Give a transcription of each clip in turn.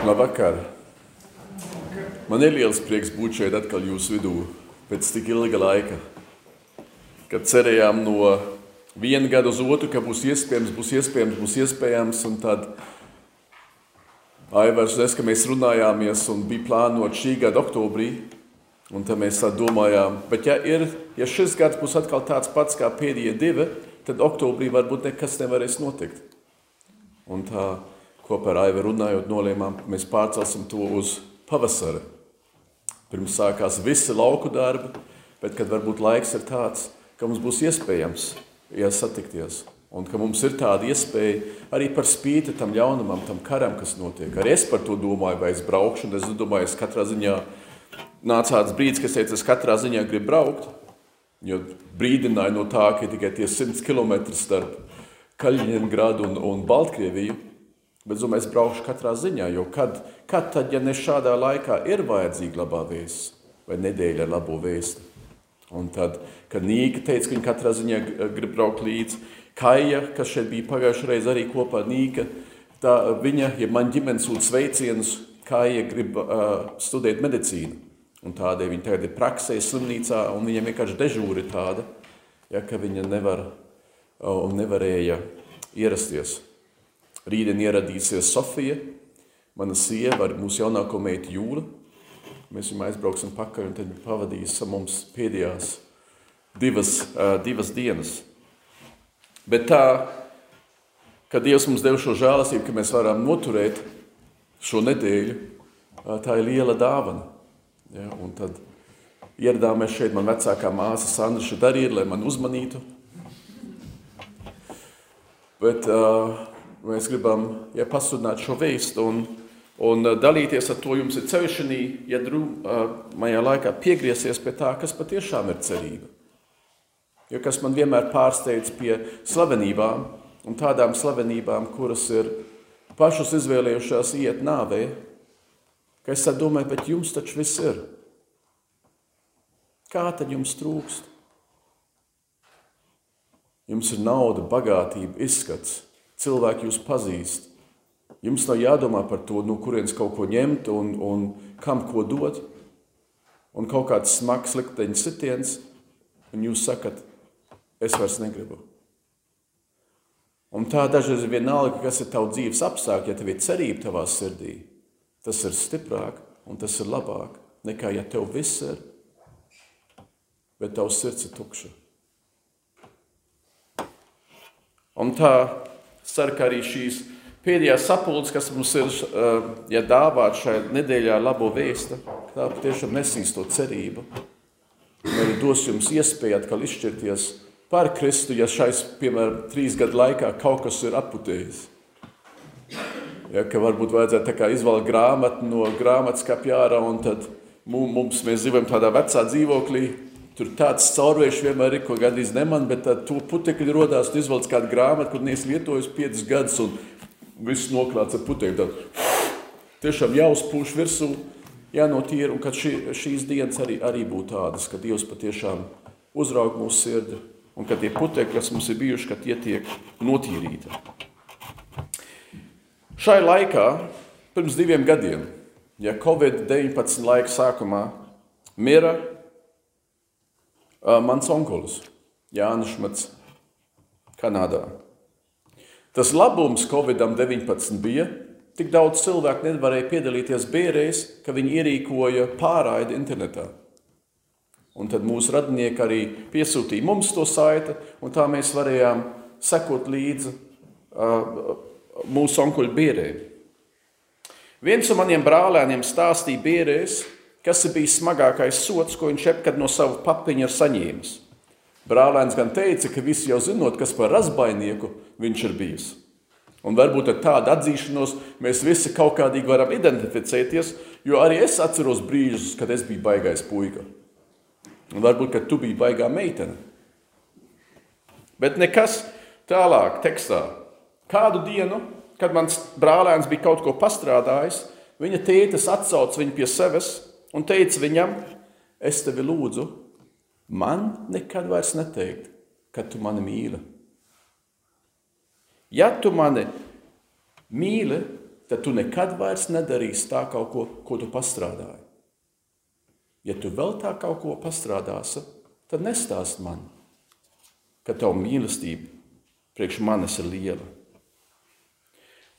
Labvakar! Man ir liels prieks būt šeit atkal jūsu vidū pēc tik ilga laika. Kad cerējām no viena gada uz otru, ka būs iespējams, būs iespējams, būs iespējams, un tad Aivars un es, ka mēs runājāmies un bija plānot šī gada oktobrī, un tad mēs tā domājām, bet ja, ir, ja šis gads būs atkal tāds pats kā pēdējie divi, tad oktobrī varbūt nekas nevarēs notikt. Un tā kopā ar Aivu runājot, nolēmām, mēs pārcelsim to uz pavasari. Pirms sākās visi lauku darbi, bet kad varbūt laiks ir tāds, ka mums būs iespējams ja satikties. Un ka mums ir tāda iespēja arī par spīti tam ļaunumam, tam karam, kas notiek. Arī es par to domāju, vai es braukšu, un es domāju, es katrā ziņā nāca tāds brīdis, kad es teicu, es katrā ziņā gribu braukt. Jo brīdināja no tā, ka tikai tie 100 km starp Kaļiņģerādu un, un Baltkrieviju. Bet domāju, es braukšu katrā ziņā, jo kad, kad tad, ja ne šādā laikā ir vajadzīga labā vēsts vai nedēļa ar labo vēstu? Un tad, kad Nīka teica, ka viņa katrā ziņā grib braukt līdzi, Kaija, kas šeit bija pagājušajā reizē arī kopā ar Nīka, tā viņa, ja man ģimenes sūta sveicienus, Kaija grib uh, studēt medicīnu. Un tādēļ viņa tagad ir praksē, slimnīcā, un viņam vienkārši dežūri tāda, ja, ka viņa nevar uh, un nevarēja ierasties. Rītdien ieradīsies Sofija, mana sieva ar mūsu jaunāko meitu Jūlu. Mēs viņu aizbrauksim pakaļ un tad viņa pavadīs mums pēdējās divas, divas dienas. Bet tā, ka Dievs mums deva šo žēlastību, ka mēs varam noturēt šo nedēļu, tā ir liela dāvana. Ja, un tad ieradāmies šeit, man vecākā māsa Sandra šeit arī ir, lai man uzmanītu. Bet uh, mēs gribam ja, pasludināt šo vēstu un, un dalīties ar to. Jums ir ceļšanī, ja drūmajā laikā piegriezties pie tā, kas patiešām ir cerība. Jo kas man vienmēr pārsteidz pie slavenībām un tādām slavenībām, kuras ir pašas izvēlējušās iet nāvē, ka es domāju, bet jums taču viss ir. Kā tad jums trūkst? Jums ir nauda, bagātība, izskats cilvēki jūs pazīst. Jums nav jādomā par to, no kurienes kaut ko ņemt un, un kam ko dot. Un kaut kāds smags likteņa sitiens, un jūs sakat, es vairs negribu. Un tā dažreiz ir vienalga, kas ir tavs dzīves apstākļi, ja tev ir cerība tavā sirdī. Tas ir stiprāk un tas ir labāk nekā ja tev viss ir, bet tavs sirds ir tukša. Un tā ceru, ka arī šīs pēdējās sapulces, kas mums ir eh, ja dāvāt šai nedēļā labo vēstu, tā patiešām nesīs to cerību. Arī dos jums iespēju atkal izšķirties par Kristu, ja šais, piemēram, trīs gadu laikā kaut kas ir atputējis. Ja, ka varbūt vajadzētu izvēlēt grāmatu no grāmatas kapjāra, un tad mums, mēs dzīvojam tādā vecā dzīvoklī, Tur tāds caurvējš vienmēr ir, ko gandrīz neman, bet tad to putekļi rodās, tu izvelc kādu grāmatu, kur neesi lietojis piecus gadus un viss noklāts ar putekļu. Tad tiešām jāuzpūš virsū, jānotīra, un kad šī, šīs dienas arī, arī būtu tādas, ka Dievs patiešām uzraug mūsu sirdi, un ka tie putekļi, kas mums ir bijuši, ka tie tiek notīrīti. Šai laikā, pirms diviem gadiem, ja Covid-19 laika sākumā mira mans onkulis Jānis Šmats, Kanādā. Tas labums Covid-19 bija, tik daudz cilvēku nevarēja piedalīties bērēs, ka viņi ierīkoja pārraidi internetā. Un tad mūsu radinieki arī piesūtīja mums to saiti, un tā mēs varējām sekot līdzi uh, mūsu onkuļu bērēm. Viens no maniem brālēniem stāstīja bērēs, kas ir bijis smagākais sots, ko viņš jebkad no sava papiņa ir saņēmis. Brālēns gan teica, ka visi jau zinot, kas par razbainieku viņš ir bijis. Un varbūt ar tādu atzīšanos mēs visi kaut kādīgi varam identificēties, jo arī es atceros brīžus, kad es biju baigais puika. Un varbūt, ka tu biji baigā meitene. Bet nekas tālāk tekstā. Kādu dienu, kad mans brālēns bija kaut ko pastrādājis, viņa tētis atsauc viņu pie sevis un teica viņam, es tevi lūdzu, man nekad vairs neteikt, ka tu mani mīli. Ja tu mani mīli, tad tu nekad vairs nedarīsi tā kaut ko, ko tu pastrādāji. Ja tu vēl tā kaut ko pastrādāsi, tad nestāst man, ka tava mīlestība priekš manis ir liela.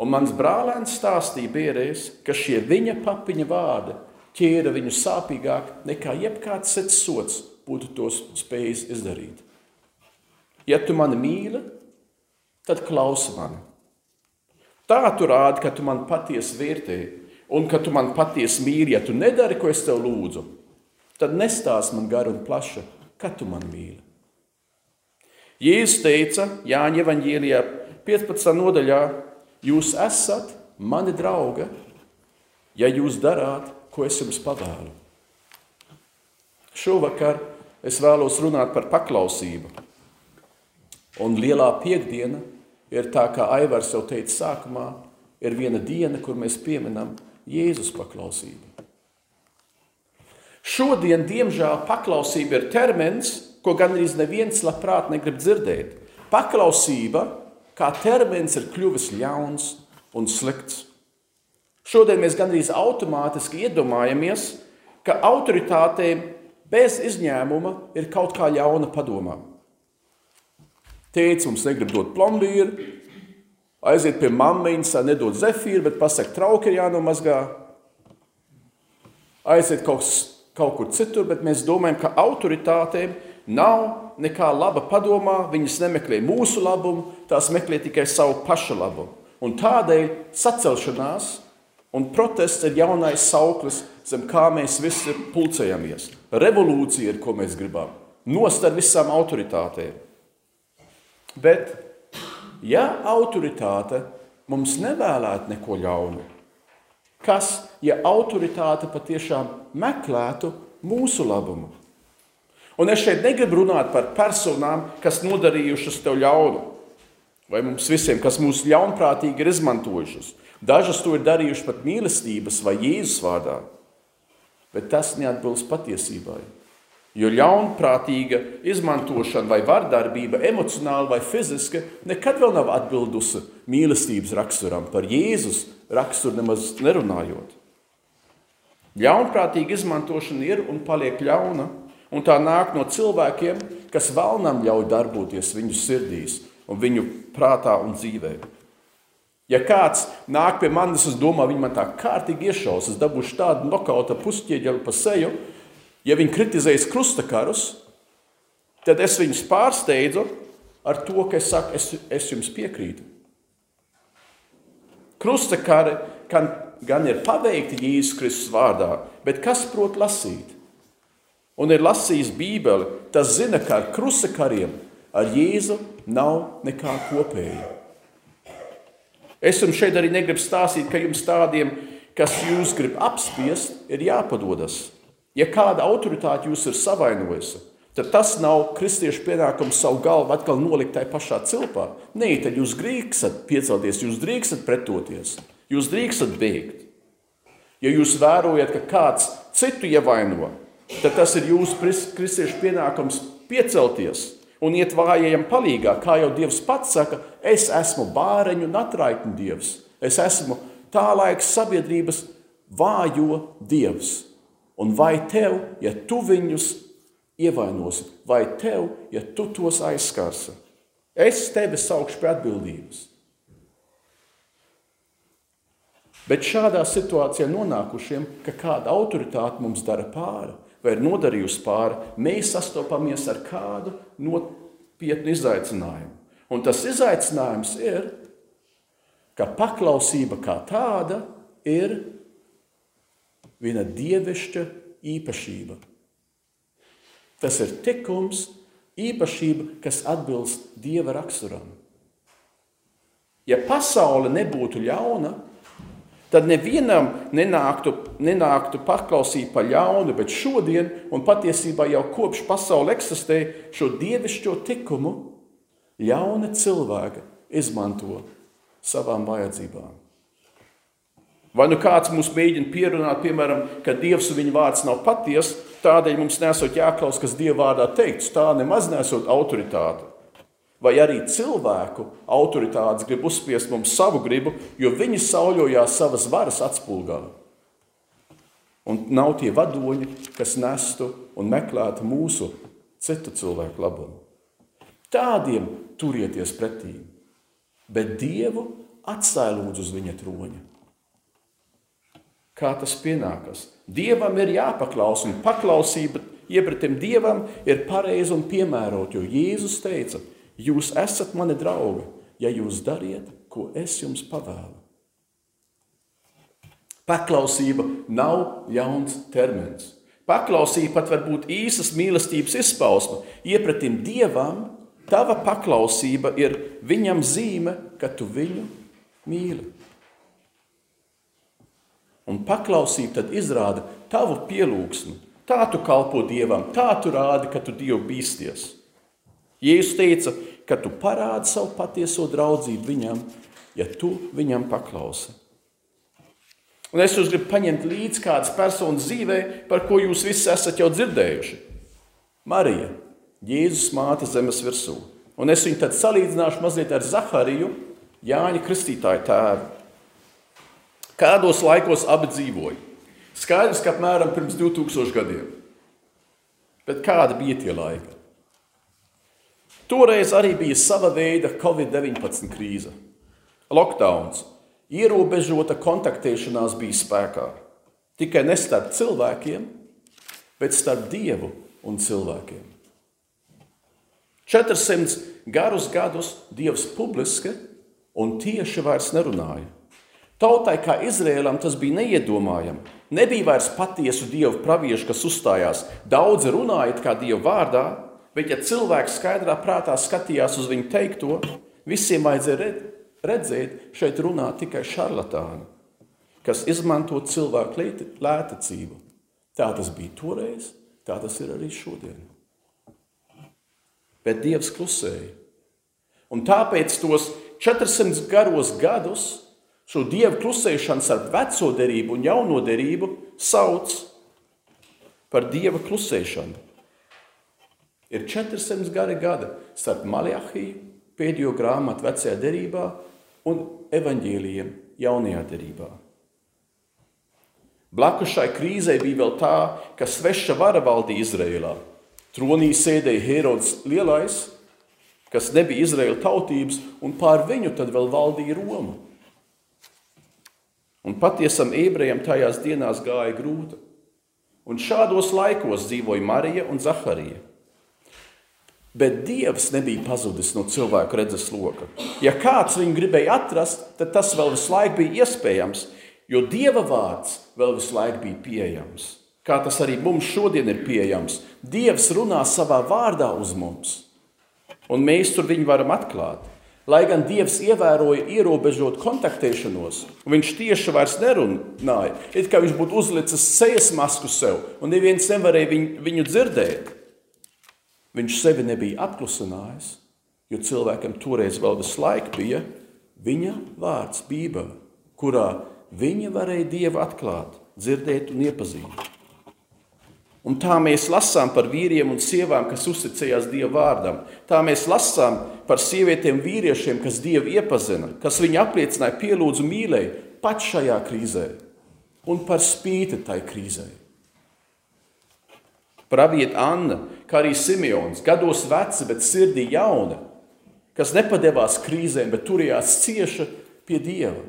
Un mans brālēns stāstīja bērēs, ka šie viņa papiņa vārdi ķēra viņu sāpīgāk nekā jebkāds cits sots būtu tos spējis izdarīt. Ja tu mani mīli, tad klausi mani. Tā tu rādi, ka tu man patiesi vērtē un ka tu man patiesi mīli. Ja tu nedari, ko es tev lūdzu, tad nestāst man garu un plašu, ka tu man mīli. Jēzus teica Jāņa Evangelijā 15. nodaļā, jūs esat mani draugi, ja jūs darāt, ko es jums pavēlu. Šovakar es vēlos runāt par paklausību. Un lielā piekdiena ir tā, kā Aivars jau teica sākumā, ir viena diena, kur mēs pieminam Jēzus paklausību. Šodien, diemžēl, paklausība ir termins, ko gandrīz neviens labprāt negrib dzirdēt. Paklausība kā termins ir kļuvis ļauns un slikts. Šodien mēs gandrīz automātiski iedomājamies, ka autoritātēm bez izņēmuma ir kaut kā ļauna padomā. Tēvs mums negrib dot plombīru, aiziet pie mammas, nedod zefīru, bet pasakot, trauki ir jānomazgā. Aiziet kaut, kaut kur citur, bet mēs domājam, ka autoritātēm nav nekā laba padomā, viņas nemeklē mūsu labumu, tās meklē tikai savu pašu labumu. Un tādēļ sacelšanās un protests ir jaunais sauklis, zem kā mēs visi pulcējamies. Revolūcija ir, ko mēs gribam. Nost ar visām autoritātēm. Bet, ja autoritāte mums nevēlētu neko ļaunu, kas, ja autoritāte patiešām meklētu mūsu labumu? Un es šeit negribu runāt par personām, kas nodarījušas tev ļaunu, vai mums visiem, kas mūs ļaunprātīgi ir izmantojušas. Dažas to ir darījušas pat mīlestības vai Jēzus vārdā, bet tas neatbilst patiesībai. Jo ļaunprātīga izmantošana vai vardarbība, emocionāli vai fiziski, nekad vēl nav atbildusi mīlestības raksturam, par Jēzus raksturu nemaz nerunājot. Ļaunprātīga izmantošana ir un paliek ļauna, Un tā nāk no cilvēkiem, kas vēlnam ļauj darboties viņu sirdīs, un viņu prātā un dzīvē. Ja kāds nāk pie manis, es domāju, viņi man tā kārtīgi iešaus, es dabūšu tādu nokauta pusķieģeli pa seju, ja viņi kritizēs krustakarus, tad es viņus pārsteidzu ar to, ka es saku, es, es jums piekrītu. Krustakari gan, gan ir paveikti Jēzus Kristus vārdā, bet kas prot lasīt? un ir lasījis Bībeli, tas zina, ka ar krusakariem ar Jēzu nav nekā kopēja. Es jums šeit arī negribu stāstīt, ka jums tādiem, kas jūs grib apspiest, ir jāpadodas. Ja kāda autoritāte jūs ir savainojusi, tad tas nav kristiešu pienākums savu galvu atkal nolikt tajā pašā cilpā. Nē, tad jūs drīkstat piecelties, jūs drīkstat pretoties, jūs drīkstat bēgt. Ja jūs vērojat, ka kāds citu ievaino, tad tas ir jūsu kristiešu pienākums piecelties un iet vājajam palīgā. Kā jau Dievs pats saka, es esmu bāreņu un atraitņu Dievs. Es esmu tā laika sabiedrības vājo Dievs. Un vai tev, ja tu viņus ievainosi, vai tev, ja tu tos aizskarsi, es tevi saukšu pie atbildības. Bet šādā situācijā nonākušiem, ka kāda autoritāte mums dara pāri, vai ir nodarījusi pāri, mēs sastopamies ar kādu nopietnu izaicinājumu. Un tas izaicinājums ir, ka paklausība kā tāda ir viena dievišķa īpašība. Tas ir tikums, īpašība, kas atbilst dieva raksturam. Ja pasaule nebūtu ļauna, tad nevienam nenāktu, nenāktu paklausīt par ļaunu, bet šodien, un patiesībā jau kopš pasaule eksistē, šo dievišķo tikumu ļauni cilvēki izmanto savām vajadzībām. Vai nu kāds mums mēģina pierunāt, piemēram, ka Dievs un viņa vārds nav patiesa, tādēļ mums nesot jāklaus, kas Dieva vārdā teikts, tā nemaz nesot autoritāte. Vai arī cilvēku autoritātes grib uzspiest mums savu gribu, jo viņi sauļojās savas varas atspulgā. Un nav tie vadoņi, kas nestu un meklētu mūsu citu cilvēku labumu. Tādiem turieties pretī, bet Dievu atstāj lūdzu uz viņa troņa. Kā tas pienākas? Dievam ir jāpaklaus, un paklausība iepratim Dievam ir pareiza un piemērota, jo Jēzus teica, jūs esat mani draugi, ja jūs dariet, ko es jums pavēlu. Paklausība nav jauns termins. Paklausība pat var būt īsas mīlestības izpausme. Iepratim Dievam, tava paklausība ir viņam zīme, ka tu viņu mīli. Un paklausība tad izrāda tavu pielūgsmu. Tā tu kalpo Dievam, tā tu rādi, ka tu Dievu bīsties. Jēzus teica, ka tu parādi savu patieso draudzību viņam, ja tu viņam paklausi. Un es jums gribu paņemt līdzi kādas personas dzīvē, par ko jūs visi esat jau dzirdējuši. Marija, Jēzus māte zemes virsū. Un es viņu tad salīdzināšu mazliet ar Zahariju, Jāņa Kristītāja tēvu. Kādos laikos abi dzīvoja? Skaidrs, ka apmēram pirms 2000 gadiem. Bet kāda bija tie laiki? Toreiz arī bija sava veida Covid-19 krīze. Lockdowns, ierobežota kontaktēšanās bija spēkā. Tikai ne starp cilvēkiem, bet starp dievu un cilvēkiem. 400 garus gadus dievs publiski un tieši vairs nerunāja. Tautai kā Izrēlam tas bija neiedomājami. Nebija vairs patiesu dievu praviešu, kas uzstājās. Daudzi runāja kā dievu vārdā, bet ja cilvēks skaidrā prātā skatījās uz viņu teikto, visiem vajadzēja redzēt, šeit runā tikai šarlatāni, kas izmanto cilvēku lētacību. Tā tas bija toreiz, tā tas ir arī šodien. Bet Dievs klusēja. Un tāpēc tos 400 garos gadus šo dievu klusēšanu starp veco derību un jauno derību sauc par dieva klusēšanu. Ir 400 gari gadi starp Maljahiju, pēdējo grāmatu vecajā derībā un evaņģēlījiem jaunajā derībā. Blakus šai krīzē bija vēl tā, ka sveša vara valdīja Izrēlā. Tronī sēdēja Herods Lielais, kas nebija Izraēla tautības, un pār viņu tad vēl valdīja Roma. Un patiesam ebrejam tajās dienās gāja grūti. Un šādos laikos dzīvoja Marija un Zaharija. Bet Dievs nebija pazudis no cilvēku redzes loka. Ja kāds viņu gribēja atrast, tad tas vēl visu laiku bija iespējams, jo Dieva vārds vēl visu laiku bija pieejams. Kā tas arī mums šodien ir pieejams. Dievs runā savā vārdā uz mums un mēs tur viņu varam atklāt. Lai gan Dievs ievēroja ierobežot kontaktēšanos, viņš tieši vairs nerunāja, it kā viņš būtu uzlicis sejas masku sev, un neviens nevarēja viņu, viņu dzirdēt. Viņš sevi nebija apklusinājis, jo cilvēkam toreiz vēl visu laiku bija viņa vārds, Bībele, kurā viņa varēja Dievu atklāt, dzirdēt un iepazīt. Un tā mēs lasām par vīriem un sievām, kas uzticējās Dieva vārdam. Tā mēs lasām par sievietēm vīriešiem, kas Dievu iepazina, kas viņu apliecināja, pielūdzu, mīlēja pat šajā krīzē un par spīti tai krīzē. Praviet Anna, kā arī Simeons, gados veci, bet sirdī jauna, kas nepadevās krīzēm, bet turējās cieša pie Dieva.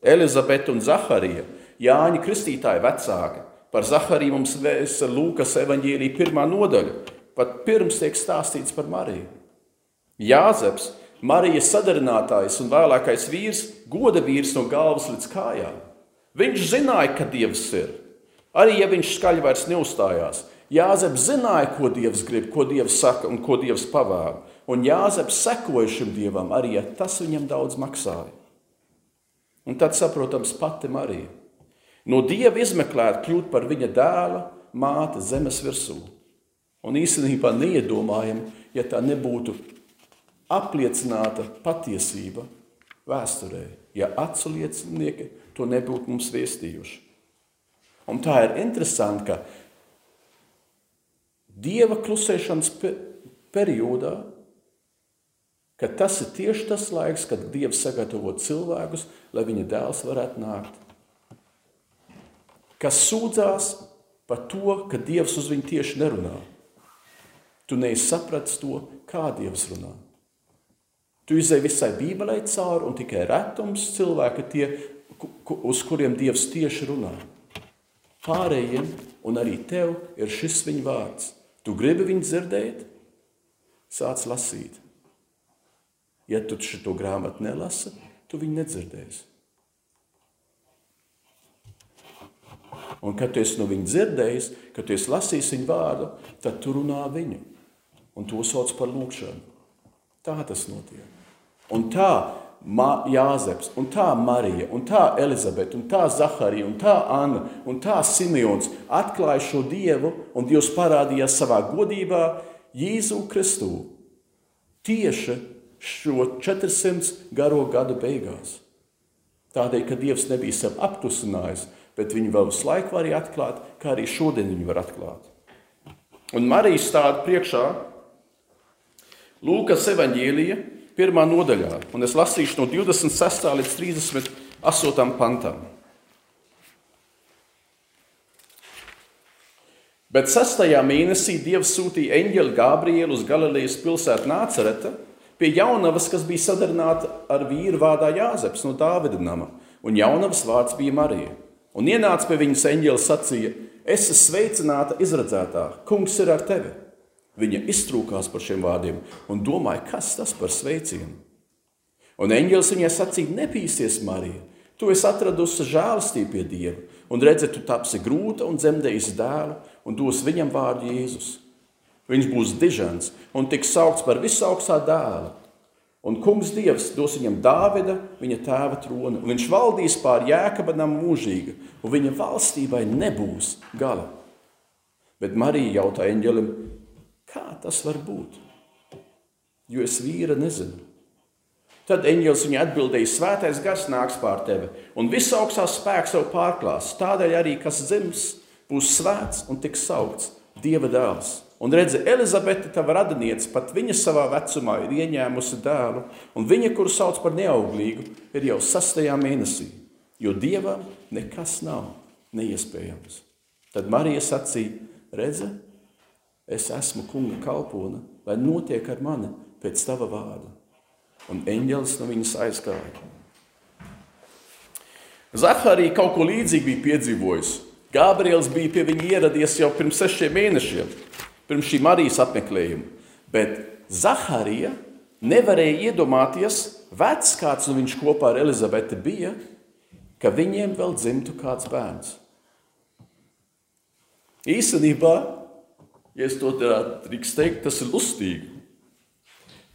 Elizabete un Zaharija, Jāņa Kristītāja vecāka, Par Zahariju mums vēsta Lūkas evanģēlīja pirmā nodaļa, pat pirms tiek stāstīts par Mariju. Jāzeps, Marijas sadarinātājs un vēlākais vīrs, goda vīrs no galvas līdz kājām. Viņš zināja, ka Dievs ir. Arī ja viņš skaļi vairs neuzstājās, Jāzeps zināja, ko Dievs grib, ko Dievs saka un ko Dievs pavēla. Un Jāzeps sekoja šim Dievam, arī ja tas viņam daudz maksāja. Un tad, saprotams, pati Marija no dieva izmeklēt, kļūt par viņa dēla, māte zemes virsū. Un īstenībā neiedomājam, ja tā nebūtu apliecināta patiesība vēsturē, ja acu liecinieki to nebūtu mums vēstījuši. Un tā ir interesanti, ka dieva klusēšanas periodā ka tas ir tieši tas laiks, kad Dievs sagatavo cilvēkus, lai viņa dēls varētu nākt. Kas sūdzās par to, ka Dievs uz viņu tieši nerunā. Tu neesi sapratis to, kā Dievs runā. Tu izēji visai Bībelē cauri, un tikai retums cilvēki tie, uz kuriem Dievs tieši runā. Pārējiem, un arī tev, ir šis viņa vārds. Tu gribi viņu dzirdēt, sāc lasīt. Ja tu šo grāmatu nelasi, tu viņu nedzirdēsi. Un, kad tu esi no viņa dzirdējis, kad tu esi lasījis viņa vārdu, tad tu runā viņu. Un to sauc par lūgšanu. Tā tas notiek. Un tā Ma Jāzeps, un tā Marija, un tā Elizabete, un tā Zaharija, un tā Anna, un tā Simons atklāja šo dievu, un Dievs parādījās savā godībā Jēzu Kristu. Tieši šo 400 garo gadu beigās. Tādēļ, ka Dievs nebija sev apklusinājis, bet viņu vēl visu laiku varēja atklāt, kā arī šodien viņu var atklāt. Un Marija stāda priekšā Lūkas evaņģēlija pirmā nodaļā, un es lasīšu no 26. līdz 38. pantam. Bet sastajā mēnesī Dievs sūtīja eņģeli Gabrielu uz Galilejas pilsētu Nācereta pie jaunavas, kas bija sadarināta ar vīru vārdā Jāzeps no Dāvida nama, un jaunavas vārds bija Marija. Un ienāca pie viņas eņģelis sacīja: Es esmu sveicināta, izredzētā, kungs ir ar tevi! Viņa iztrūkās par šiem vārdiem un domāja, kas tas par sveicienu. Un eņģēlis viņai sacīja: Nepīsies, Marija, tu esi atradusi žēlastību pie Dieva, un redzi, tu tapsi grūta un dzemdēsi dēlu, un dos viņam vārdu Jēzus. Viņš būs dižants un tiks saukts par visaugstā dēlu. Un kungs Dievs dos viņam Dāvida, viņa tēva troni, un viņš valdīs pār jēkabanam mūžīgi, un viņa valstībai nebūs gala. Bet Marija jautā eņģelim, Kā tas var būt? Jo es vīra nezinu. Tad eņģēlis viņai atbildēja: Svētais gars nāks pār tevi, un viss augstās spēks tev pārklās. Tādēļ arī kas dzims, būs svēts un tiks saukts Dieva dēls. Un redzi, Elizabete, tava radiniece, pat viņa savā vecumā ir ieņēmusi dēlu, un viņa, kuru sauc par neauglīgu, ir jau sastajā mēnesī, jo Dievam nekas nav neiespējams. Tad Marija sacīja: Redzi, es esmu kunga kalpone, lai notiek ar mani pēc tava vārda. Un eņģelis no viņas aizgāja. Zaharija kaut ko līdzīgu bija piedzīvojis. Gabriels bija pie viņa ieradies jau pirms sešiem mēnešiem, pirms šī Marijas apmeklējuma. Bet Zaharija nevarēja iedomāties, vecs kāds no viņš kopā ar Elizabeti bija, ka viņiem vēl dzimtu kāds bērns. Īstenībā ja es to drīkst teikt, tas ir lustīgi.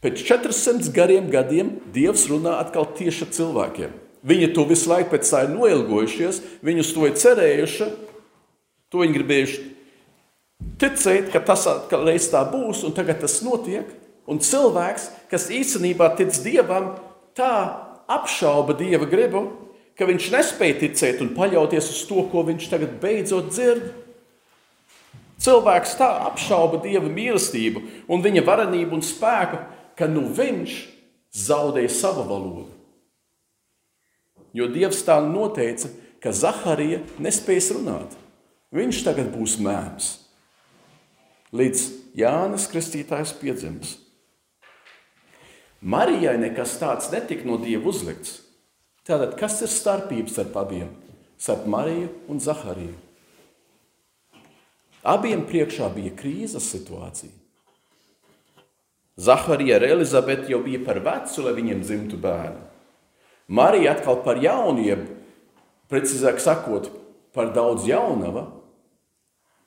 Pēc 400 gariem gadiem Dievs runā atkal tieši ar cilvēkiem. Viņi to visu laiku pēc tā ir noilgojušies, viņi uz to ir cerējuši, to viņi gribējuši ticēt, ka tas atkal reiz tā būs, un tagad tas notiek. Un cilvēks, kas īstenībā tic Dievam, tā apšauba Dieva gribu, ka viņš nespēja ticēt un paļauties uz to, ko viņš tagad beidzot dzird. Cilvēks tā apšauba dieva mīlestību un viņa varenību un spēku, ka nu viņš zaudēja savu valodu. Jo Dievs tā noteica, ka Zaharija nespēs runāt. Viņš tagad būs mēms. Līdz Jānis Kristītājs piedzims. Marijai nekas tāds netika no Dieva uzlikts. Tātad, kas ir starpības starp abiem? Starp Mariju un Zahariju. Abiem priekšā bija krīzes situācija. Zaharija ar Elizabeti jau bija par vecu, lai viņiem dzimtu bērni. Marija atkal par jauniem, precīzāk sakot, par daudz jaunava,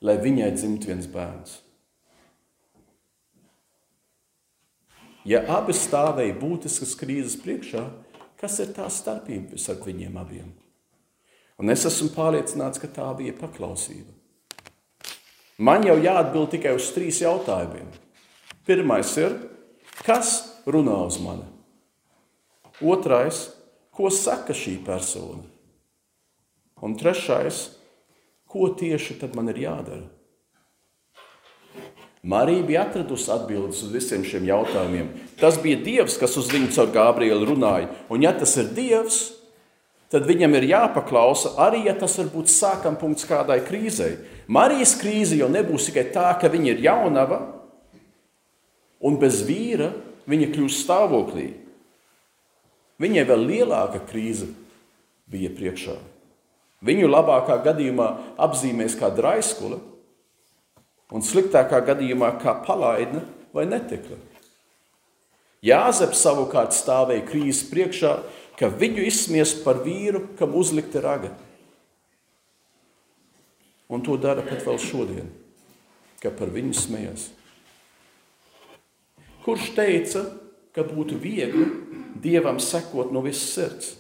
lai viņai dzimtu viens bērns. Ja abi stāvēja būtiskas krīzes priekšā, kas ir tā starpība starp viņiem abiem? Un es esmu pārliecināts, ka tā bija paklausība. Man jau jāatbild tikai uz trīs jautājumiem. Pirmais ir, kas runā uz mani? Otrais, ko saka šī persona? Un trešais, ko tieši tad man ir jādara? Marija bija atradusi atbildes uz visiem šiem jautājumiem. Tas bija Dievs, kas uz viņu caur Gabrielu runāja. Un, ja tas ir Dievs, tad viņam ir jāpaklausa arī, ja tas var būt sākam punkts kādai krīzei. Marijas krīze jau nebūs tikai tā, ka viņa ir jaunava un bez vīra viņa kļūst stāvoklī. Viņai vēl lielāka krīze bija priekšā. Viņu labākā gadījumā apzīmēs kā draiskula, un sliktākā gadījumā kā palaidne vai netekle. Jāzeps savukārt stāvēja krīzes priekšā, ka viņu izsmies par vīru, kam uzlikta raga. Un to dara pat vēl šodien, ka par viņu smējas. Kurš teica, ka būtu viegli dievam sekot no visas sirds?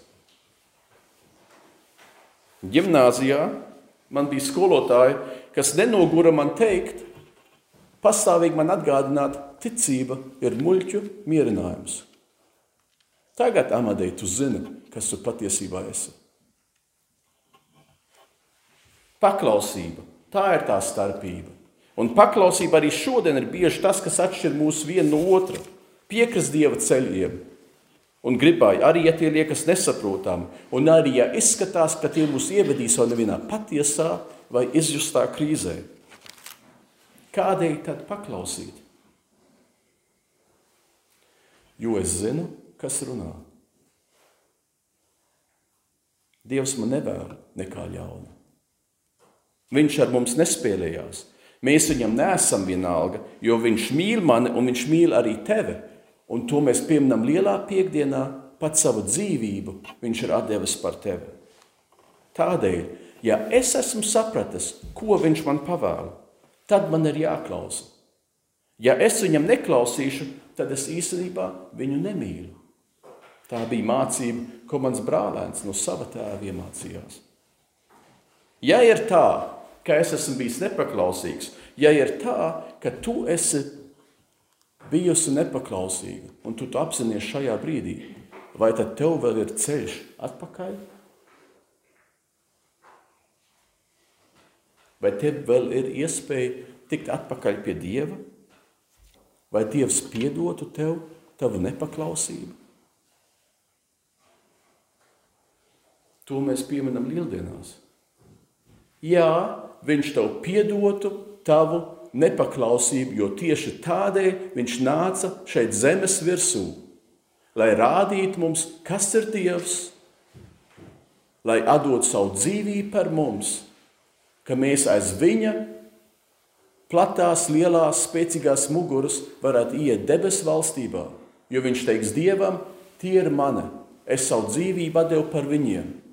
Gimnāzijā man bija skolotāji, kas nenogura man teikt, pastāvīgi man atgādināt, ticība ir muļķu mierinājums. Tagad, Amadei, tu zini, kas tu patiesībā esi. Paklausība, tā ir tā starpība. Un paklausība arī šodien ir bieži tas, kas atšķir mūs vienu no otra. Piekrist Dieva ceļiem un gribēja, arī ja tie liekas nesaprotami, un arī ja izskatās, ka tie mūs ievedīs vēl nevienā patiesā vai izjustā krīzē. Kādēļ tad paklausīt? Jo es zinu, kas runā. Dievs man nevēl nekā ļauna. Viņš ar mums nespēlējās. Mēs viņam nesam vienalga, jo viņš mīl mani un viņš mīl arī tevi. Un to mēs pieminam lielā piekdienā, pat savu dzīvību viņš ir devis par tevi. Tādēļ, ja es esmu sapratis, ko viņš man pavēla, tad man ir jāklausa. Ja es viņam neklausīšu, tad es īstenībā viņu nemīlu. Tā bija mācība, ko mans brālēns no sava tēva iemācījās. Ja ir tā, ka es esmu bijis nepaklausīgs, ja ir tā, ka tu esi bijusi nepaklausīga un tu to apzinājies šajā brīdī, vai tad tev vēl ir ceļš atpakaļ? Vai tev vēl ir iespēja tikt atpakaļ pie Dieva? Vai Dievs piedotu tev tavu nepaklausību? To mēs pieminam lieldienās. Jā, viņš tev piedotu tavu nepaklausību, jo tieši tādēļ viņš nāca šeit zemes virsū, lai rādītu mums, kas ir Dievs, lai atdod savu dzīvību par mums, ka mēs aiz viņa platās, lielās, spēcīgās muguras varētu iet debesu valstībā, jo viņš teiks Dievam, tie ir mani, es savu dzīvību atdevu par viņiem.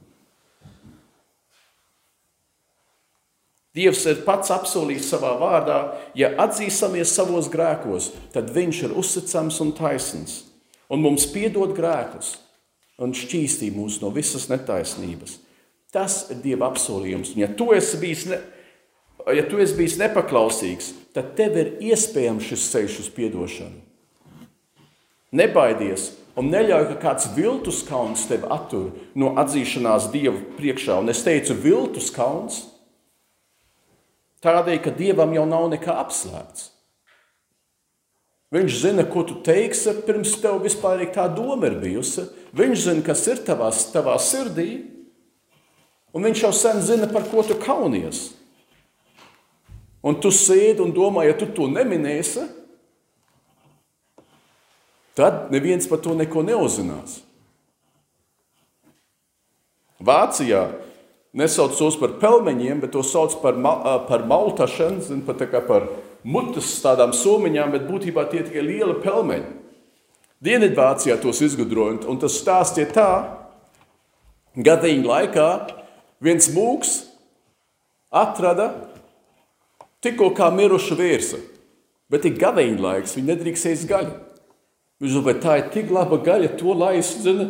Dievs ir pats apsolījis savā vārdā, ja atzīsimies savos grēkos, tad Viņš ir uzticams un taisns, un mums piedod grēkus un šķīstī mūs no visas netaisnības. Tas ir Dieva apsolījums. Un ja tu esi bijis, ne, ja tu esi bijis nepaklausīgs, tad tev ir iespējams šis ceļš uz atdošanu. Nebaidies un neļauj, ka kāds viltus kauns tevi attur no atzīšanās Dieva priekšā. Un es teicu, viltus kauns Tādēļ, ka Dievam jau nav nekā apslēpts. Viņš zina, ko tu teiksi, pirms tev vispār tā doma ir bijusi. Viņš zina, kas ir tavā, tavā sirdī, un viņš jau sen zina, par ko tu kaunies. Un tu sēdi un domā, ja tu to neminēsi, tad neviens par to neko neuzzinās. Vācijā nesauc tos par pelmeņiem, bet to sauc par, ma par maltašanu, zin, pat par mutes tādām somiņām, bet būtībā tie tikai liela pelmeņi. Dienvidvācijā tos izgudroja, un tas stāstīja tā, gadiņa laikā viens mūks atrada tikko kā mirušu vērsa, bet ir gaveņa laiks, viņi nedrīkst ēst gaļu. Viņš domā, tā ir tik laba gaļa, to lai es zinu,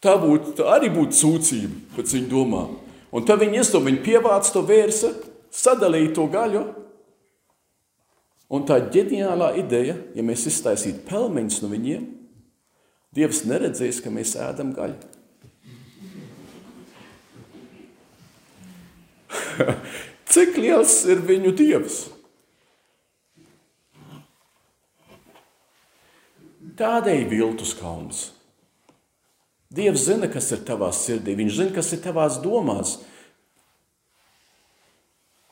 Tā, būt, tā arī būtu sūdzība pēc viņa domām. Un tad viņi izdevā, viņi pievāca to vērsi, sadalīja to gaļu. Un tā ģeniālā ideja, ja mēs iztaisītu pelmeņus no viņiem, Dievs neredzēs, ka mēs ēdam gaļu. Cik liels ir viņu dievs? Tādēļ viltus kalns. Dievs zina, kas ir tavā sirdī, Viņš zina, kas ir tavās domās.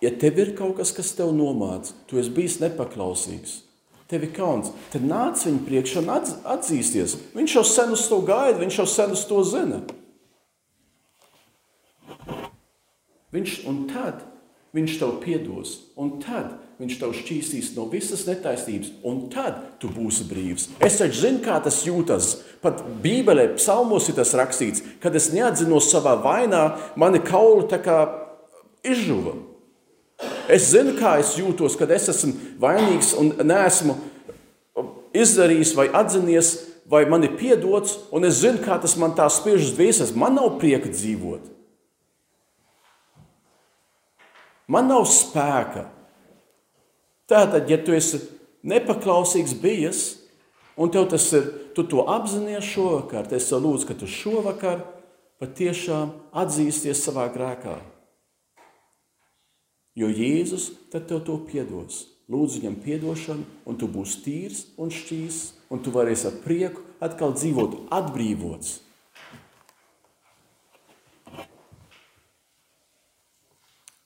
Ja tev ir kaut kas, kas tev nomāca, tu esi bijis nepaklausīgs, tev ir kauns, tad nāc viņa priekšā un atzīsties. Viņš jau sen uz to gaida, viņš jau sen uz to zina. Viņš, un tad viņš tev piedos, un tad viņš tev šķīstīs no visas netaisnības, un tad tu būsi brīvs. Es taču zinu, kā tas jūtas. Pat Bībelē, psalmos ir tas rakstīts, kad es neatzinos savā vainā, mani kauli tā kā izžuva. Es zinu, kā es jūtos, kad es esmu vainīgs un neesmu izdarījis vai atzinies, vai man ir piedots, un es zinu, kā tas man tā spiež uz dvēseles. Man nav prieka dzīvot. Man nav spēka. Tātad, ja tu esi nepaklausīgs bijis, un tev tas ir, tu to apzinājies šovakar, tad es tev lūdzu, ka tu šovakar patiešām atzīsties savā grēkā. Jo Jēzus tad tev to piedos. Lūdzu viņam piedošanu, un tu būsi tīrs un šķīs, un tu varēsi ar prieku atkal dzīvot atbrīvots.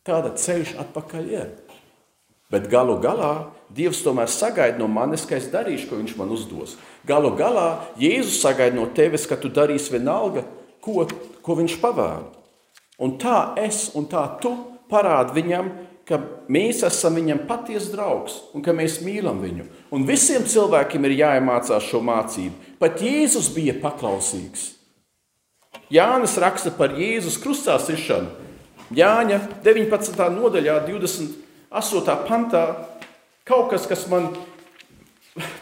Tāda ceļš atpakaļ ir. Bet galu galā Dievs tomēr sagaida no manis, ka es darīšu, ko Viņš man uzdos. Galu galā Jēzus sagaida no tevis, ka tu darīsi vienalga, ko, ko Viņš pavēla. Un tā es un tā tu parādi viņam, ka mēs esam viņam patiesa draugs un ka mēs mīlam viņu. Un visiem cilvēkiem ir jāiemācās šo mācību. Pat Jēzus bija paklausīgs. Jānis raksta par Jēzus krustā sišanu. Jāņa 19. nodaļā, 28. pantā, kaut kas, kas man,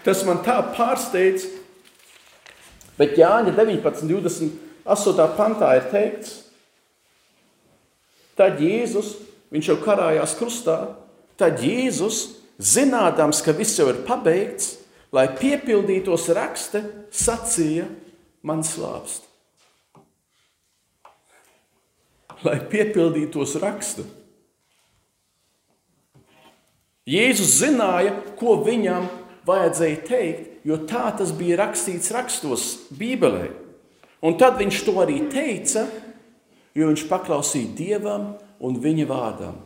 tas man tā pārsteidz, bet Jāņa 19. 28. pantā ir teikts, tad Jēzus, viņš jau karājās krustā, tad Jēzus, zinādams, ka viss jau ir pabeigts, lai piepildītos rakste, sacīja, man slāpst. lai piepildītos raksta. Jēzus zināja, ko viņam vajadzēja teikt, jo tā tas bija rakstīts rakstos, Bībelē. Un tad viņš to arī teica, jo viņš paklausīja Dievam un viņa vārdam.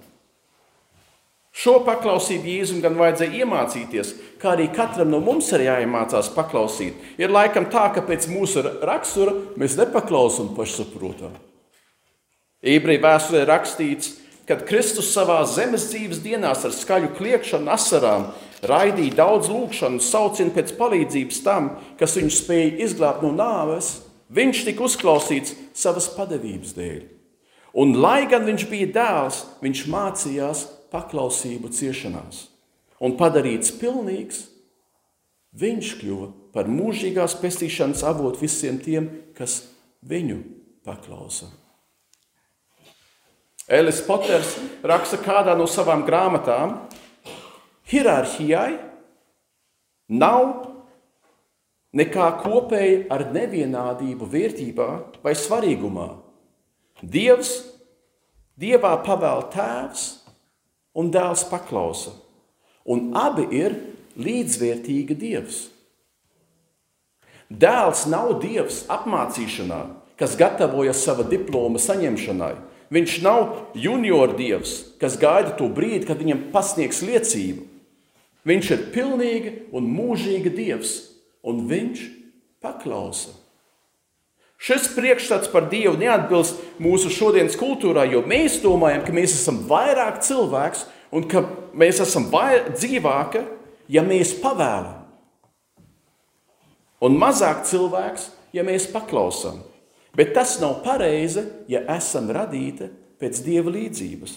Šo paklausību Jēzum gan vajadzēja iemācīties, kā arī katram no mums ir jāiemācās paklausīt. Ir laikam tā, ka pēc mūsu rakstura mēs nepaklausām pašsaprotam. Ebreju vēsturē rakstīts, kad Kristus savā zemes dzīves dienās ar skaļu kliekšanu, asarām raidīja daudz lūgšanu, saucienu pēc palīdzības tam, kas viņu spēja izglābt no nāves, viņš tika uzklausīts savas padevības dēļ. Un, lai gan viņš bija dēls, viņš mācījās paklausību ciešanās. Un padarīts pilnīgs, viņš kļuva par mūžīgās pestīšanas avotu visiem tiem, kas viņu paklausa. Elis Poters raksta kādā no savām grāmatām, hierarhijai nav nekā kopēja ar nevienādību vērtībā vai svarīgumā. Dievs, Dievā pavēl tēvs un dēls paklausa, un abi ir līdzvērtīgi Dievs. Dēls nav Dievs apmācīšanā, kas gatavojas sava diploma saņemšanai Viņš nav junior dievs, kas gaida to brīdi, kad viņam pasniegs liecību. Viņš ir pilnīgi un mūžīgi dievs, un viņš paklausa. Šis priekšstats par Dievu neatbilst mūsu šodienas kultūrā, jo mēs domājam, ka mēs esam vairāk cilvēks un ka mēs esam dzīvāki, ja mēs pavēlam. Un mazāk cilvēks, ja mēs paklausām. Bet tas nav pareizi, ja esam radīti pēc dieva līdzības.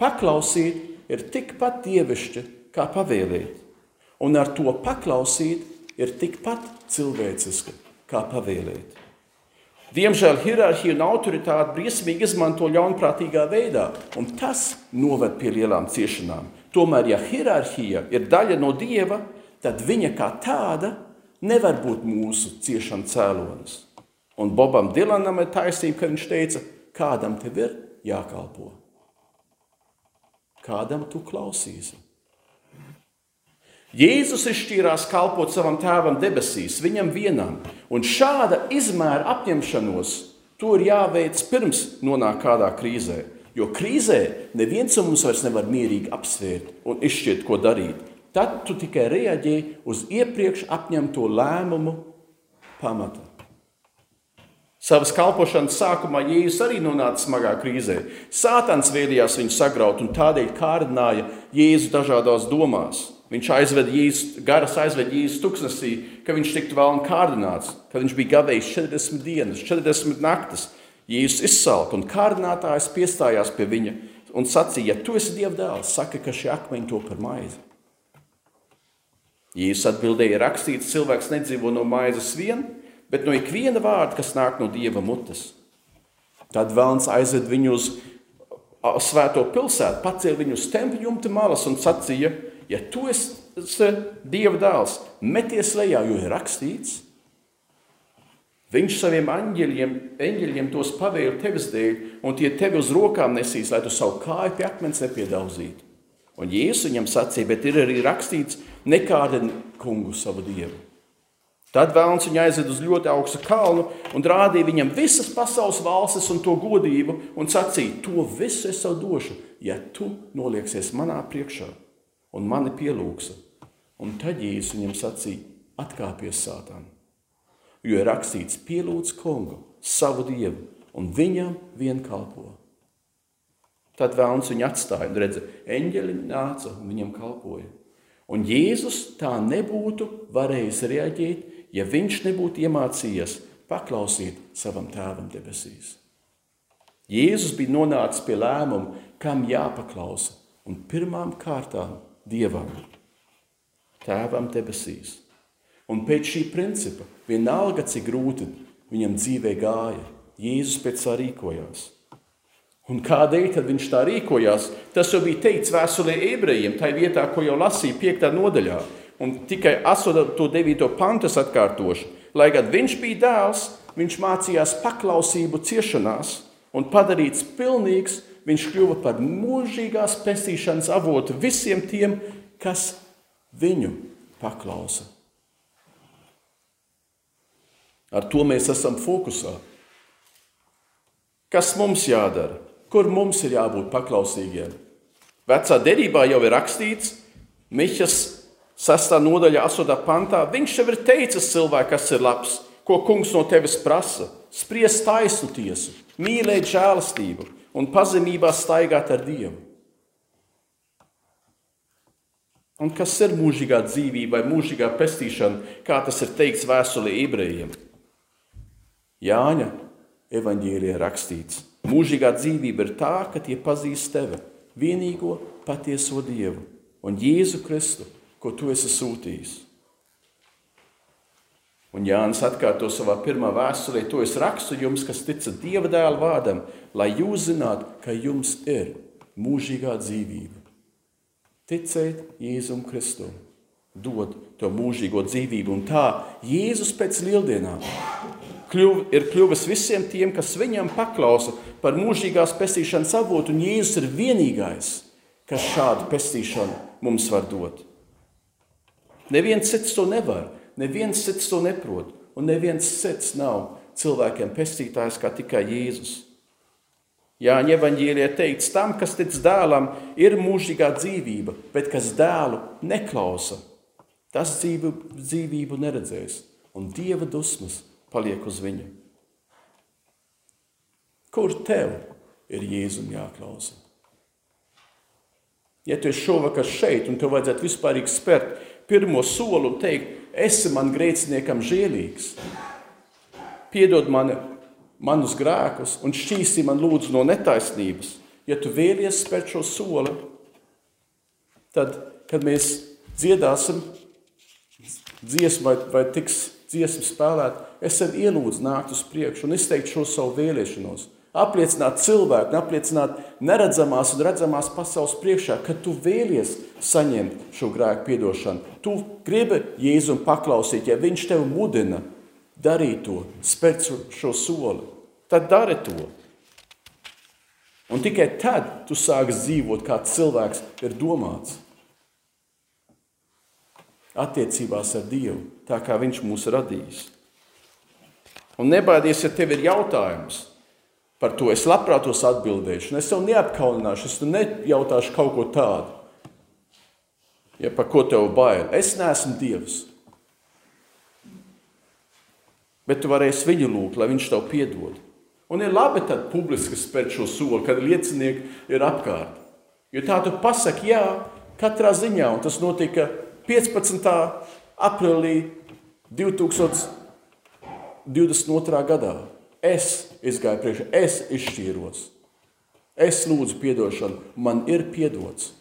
Paklausīt ir tikpat dievišķi kā pavēlēt, un ar to paklausīt ir tikpat cilvēciski kā pavēlēt. Diemžēl hierarhija un autoritāte briesmīgi izmanto ļaunprātīgā veidā, un tas noved pie lielām ciešanām. Tomēr, ja hierarhija ir daļa no dieva, tad viņa kā tāda nevar būt mūsu ciešanu cēlonis. Un Bobam Dilanam ir taisnība, kad viņš teica, kādam tev ir jākalpo. Kādam tu klausīsi? Jēzus izšķīrās kalpot savam tēvam debesīs, viņam vienam, un šāda izmēra apņemšanos to ir jāveic pirms nonāk kādā krīzē. Jo krīzē neviens no mums vairs nevar mierīgi apsvērt un izšķirt, ko darīt. Tad tu tikai reaģē uz iepriekš apņemto lēmumu pamata. Savas kalpošanas sākumā Jēzus arī nonāca smagā krīzē. Sātans vēlējās viņu sagraut un tādēļ kārdināja Jēzu dažādās domās. Viņš aizved Jēzus, garas aizved Jēzus tuksnesī, ka viņš tiktu vēl un kārdināts, ka viņš bija gavējis 40 dienas, 40 naktas. Jēzus izsalka un kārdinātājs piestājās pie viņa un sacīja, ja tu esi Dieva dēls, saka, ka šie akmeņi to par maizi. Jēzus atbildēja, rakstīts, cilvēks nedzīvo no maizes vien, bet no ikviena vārda, kas nāk no dieva mutes. Tad Vēlns aizved viņu uz svēto pilsētu, pacēla viņu uz tempļa jumta malas un sacīja, ja tu esi dieva dēls, meties lejā, jo ir rakstīts. Viņš saviem aņģeļiem, eņģeļiem tos pavēla tevis dēļ, un tie tevi uz rokām nesīs, lai tu savu kāju pie akmens nepiedauzītu. Un Jēzus viņam sacīja, bet ir arī rakstīts, nekādien kungu savu dievu. Tad Vēlns viņu aizved uz ļoti augstu kalnu un rādīja viņam visas pasaules valstis un to godību, un sacīja, to visu es tev došu, ja tu nolieksies manā priekšā un mani pielūgsi. Un tad Jēzus viņam sacīja, atkāpies sātām. Jo ir rakstīts, pielūdz kungu, savu dievu, un viņam vien kalpo. Tad Vēlns viņu atstāja un redzēja, eņģeļi nāca un viņam kalpoja. Un Jēzus tā nebūtu varējis reaģēt, ja viņš nebūtu iemācījies paklausīt savam tēvam debesīs. Jēzus bija nonācis pie lēmuma, kam jāpaklausa, un pirmām kārtām Dievam, Tēvam debesīs. Un pēc šī principa, vienalga cik grūti viņam dzīvē gāja, Jēzus pēc tā rīkojās. Un kādēļ viņš tā rīkojās? Tas jau bija teikts vēstulē ebrejiem, tai vietā, ko jau lasīja 5. nodaļā un tikai asot to 9. pantu es atkārtošu. Lai gan viņš bija dēls, viņš mācījās paklausību ciešanās un padarīts pilnīgs, viņš kļuva par mūžīgās pestīšanas avotu visiem tiem, kas viņu paklausa. Ar to mēs esam fokusā. Kas mums jādara? Kur mums ir jābūt paklausīgiem? Vecā derībā jau ir rakstīts, Mihas 6. nodaļā, 8. pantā, viņš jau ir teicis cilvēkam, kas ir labs, ko kungs no tevis prasa. Spriest taisnu tiesu, mīlēt žēlastību un pazemībā staigāt ar Dievu. Un kas ir mūžīgā dzīvība vai mūžīgā pestīšana, kā tas ir teikts vēstulē ebrejiem? Jāņa evanģēlijā rakstīts, ka mūžīgā dzīvība ir tā, ka tie pazīst tevi, vienīgo patieso Dievu un Jēzu Kristu ko tu esi sūtījis. Un Jānis atkārto savā pirmā vēstulē, to es rakstu jums, kas ticat Dieva dēla vārdam, lai jūs zinātu, ka jums ir mūžīgā dzīvība. Ticēt Jēzum Kristum, dod to mūžīgo dzīvību, un tā Jēzus pēc lieldienām kļuv, ir kļuvis visiem tiem, kas viņam paklausa par mūžīgās pestīšanas avotu, un Jēzus ir vienīgais, kas šādu pestīšanu mums var dot. Neviens cits to nevar, neviens cits to neprot, un neviens cits nav cilvēkiem pestītājs kā tikai Jēzus. Jāņa evaņģēlijā teikts, tam, kas tic dēlam, ir mūžīgā dzīvība, bet kas dēlu neklausa, tas dzīvu, dzīvību neredzēs, un dieva dusmas paliek uz viņu. Kur tev ir Jēzum jāklausa? Ja tu esi šovakar šeit un tev vajadzētu vispārīgi spērt pirmo soli un teikt, esi man grēciniekam žēlīgs. Piedod man manus grēkus un šķīsti man lūdzu no netaisnības. Ja tu vēlies spērt šo soli, tad, kad mēs dziedāsim dziesmu vai, vai tiks dziesmu spēlēt, es sev ielūdzu nākt uz priekšu un izteikt šo savu vēlēšanos apliecināt cilvēku, apliecināt neredzamās un redzamās pasaules priekšā, ka tu vēlies saņemt šo grēku piedošanu. Tu gribi Jēzum paklausīt, ja viņš tev mudina darīt to, spērt šo soli, tad dari to. Un tikai tad tu sāksi dzīvot, kā cilvēks ir domāts. attiecībās ar Dievu, tā kā Viņš mūs radījis. Un nebaidies, ja tev ir jautājums par to, es labprāt tos atbildēšu. Es tev neapkaunināšu, es tev nejautāšu kaut ko tādu. Ja par ko tev bail? Es neesmu Dievs. Bet tu varēsi viņu lūgt, lai viņš tev piedod. Un ir labi tad publiski spērt šo soli, kad liecinieki ir apkārt. Jo tā tu pasaki, jā, katrā ziņā, un tas notika 15. aprīlī 2022. gadā. Es izgāju priekšā, es izšķīros. Es lūdzu atdošanu, man ir piedots.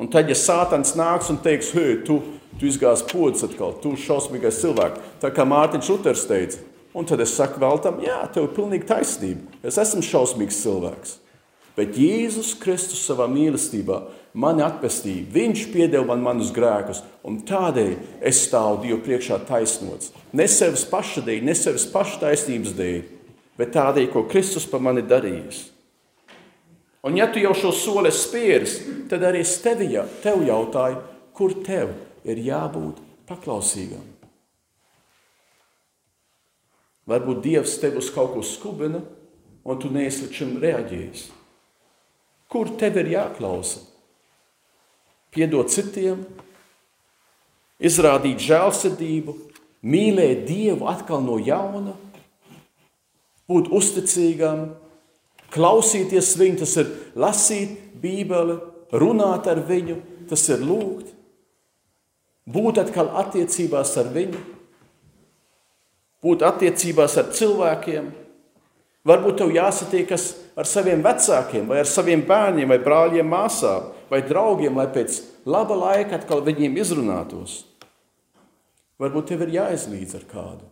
Un tad, ja Sātans nāks un teiks, hei, tu, tu izgāzi podas atkal, tu šausmīgais cilvēks, tā kā Mārtiņš Luters teica, un tad es saku vēl tam, jā, tev ir pilnīgi taisnība, es esmu šausmīgs cilvēks. Bet Jēzus Kristus savā mīlestībā mani atpestīja. Viņš piedeva man manus grēkus, un tādēļ es stāvu Dievu priekšā taisnots. Ne sevis paša dēļ, ne sevis paša taisnības dēļ, bet tādēļ, ko Kristus par mani darījis. Un ja tu jau šo soli spēris, tad arī es tevi tev jautāju, kur tev ir jābūt paklausīgam. Varbūt Dievs tev uz kaut ko skubina, un tu neesi līdz šim reaģējis. Kur tev ir jāklausa? Piedot citiem, izrādīt žēlsirdību, mīlēt Dievu atkal no jauna, būt uzticīgam, klausīties viņu, tas ir lasīt Bībeli, runāt ar viņu, tas ir lūgt, būt atkal attiecībās ar viņu, būt attiecībās ar cilvēkiem. Varbūt tev jāsatiekas ar saviem vecākiem, vai ar saviem bērniem, vai brāļiem, māsām, vai draugiem, lai pēc laba laika atkal viņiem izrunātos. Varbūt tev ir jāizlīdz ar kādu.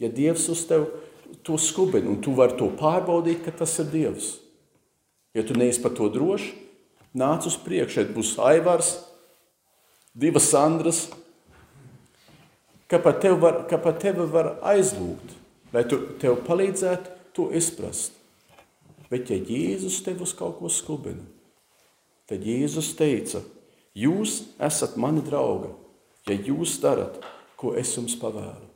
Ja Dievs uz tevi to skubina, un tu vari to pārbaudīt, ka tas ir Dievs. Ja tu neesi par to drošs, nāc uz priekšu. Šeit būs Aivars, divas Sandras, ka par tevi var, par tevi var aizlūgt lai tu tev palīdzētu to izprast. Bet, ja Jēzus tev uz kaut ko skubina, tad Jēzus teica, jūs esat mani draugi, ja jūs darat, ko es jums pavēlu.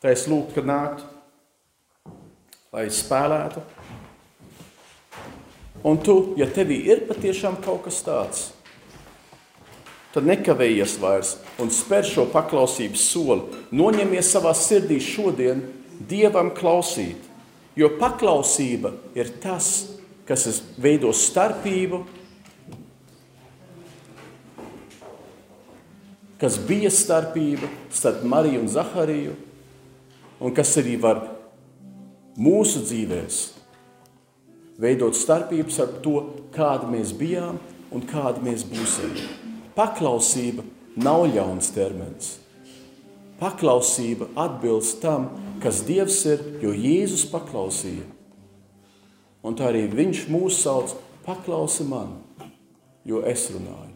Tā es lūgtu, ka nāktu, lai spēlētu. Un tu, ja tevī ir patiešām kaut kas tāds, tad nekavējies vairs un spēr šo paklausības soli. Noņemies savā sirdī šodien Dievam klausīt, jo paklausība ir tas, kas veido starpību, kas bija starpība starp Mariju un Zahariju, un kas arī var mūsu dzīvēs veidot starpības ar to, kāda mēs bijām un kāda mēs būsim. Paklausība nav ļauns termins. Paklausība atbilst tam, kas Dievs ir, jo Jēzus paklausīja. Un tā arī Viņš mūs sauc, paklausi man, jo es runāju.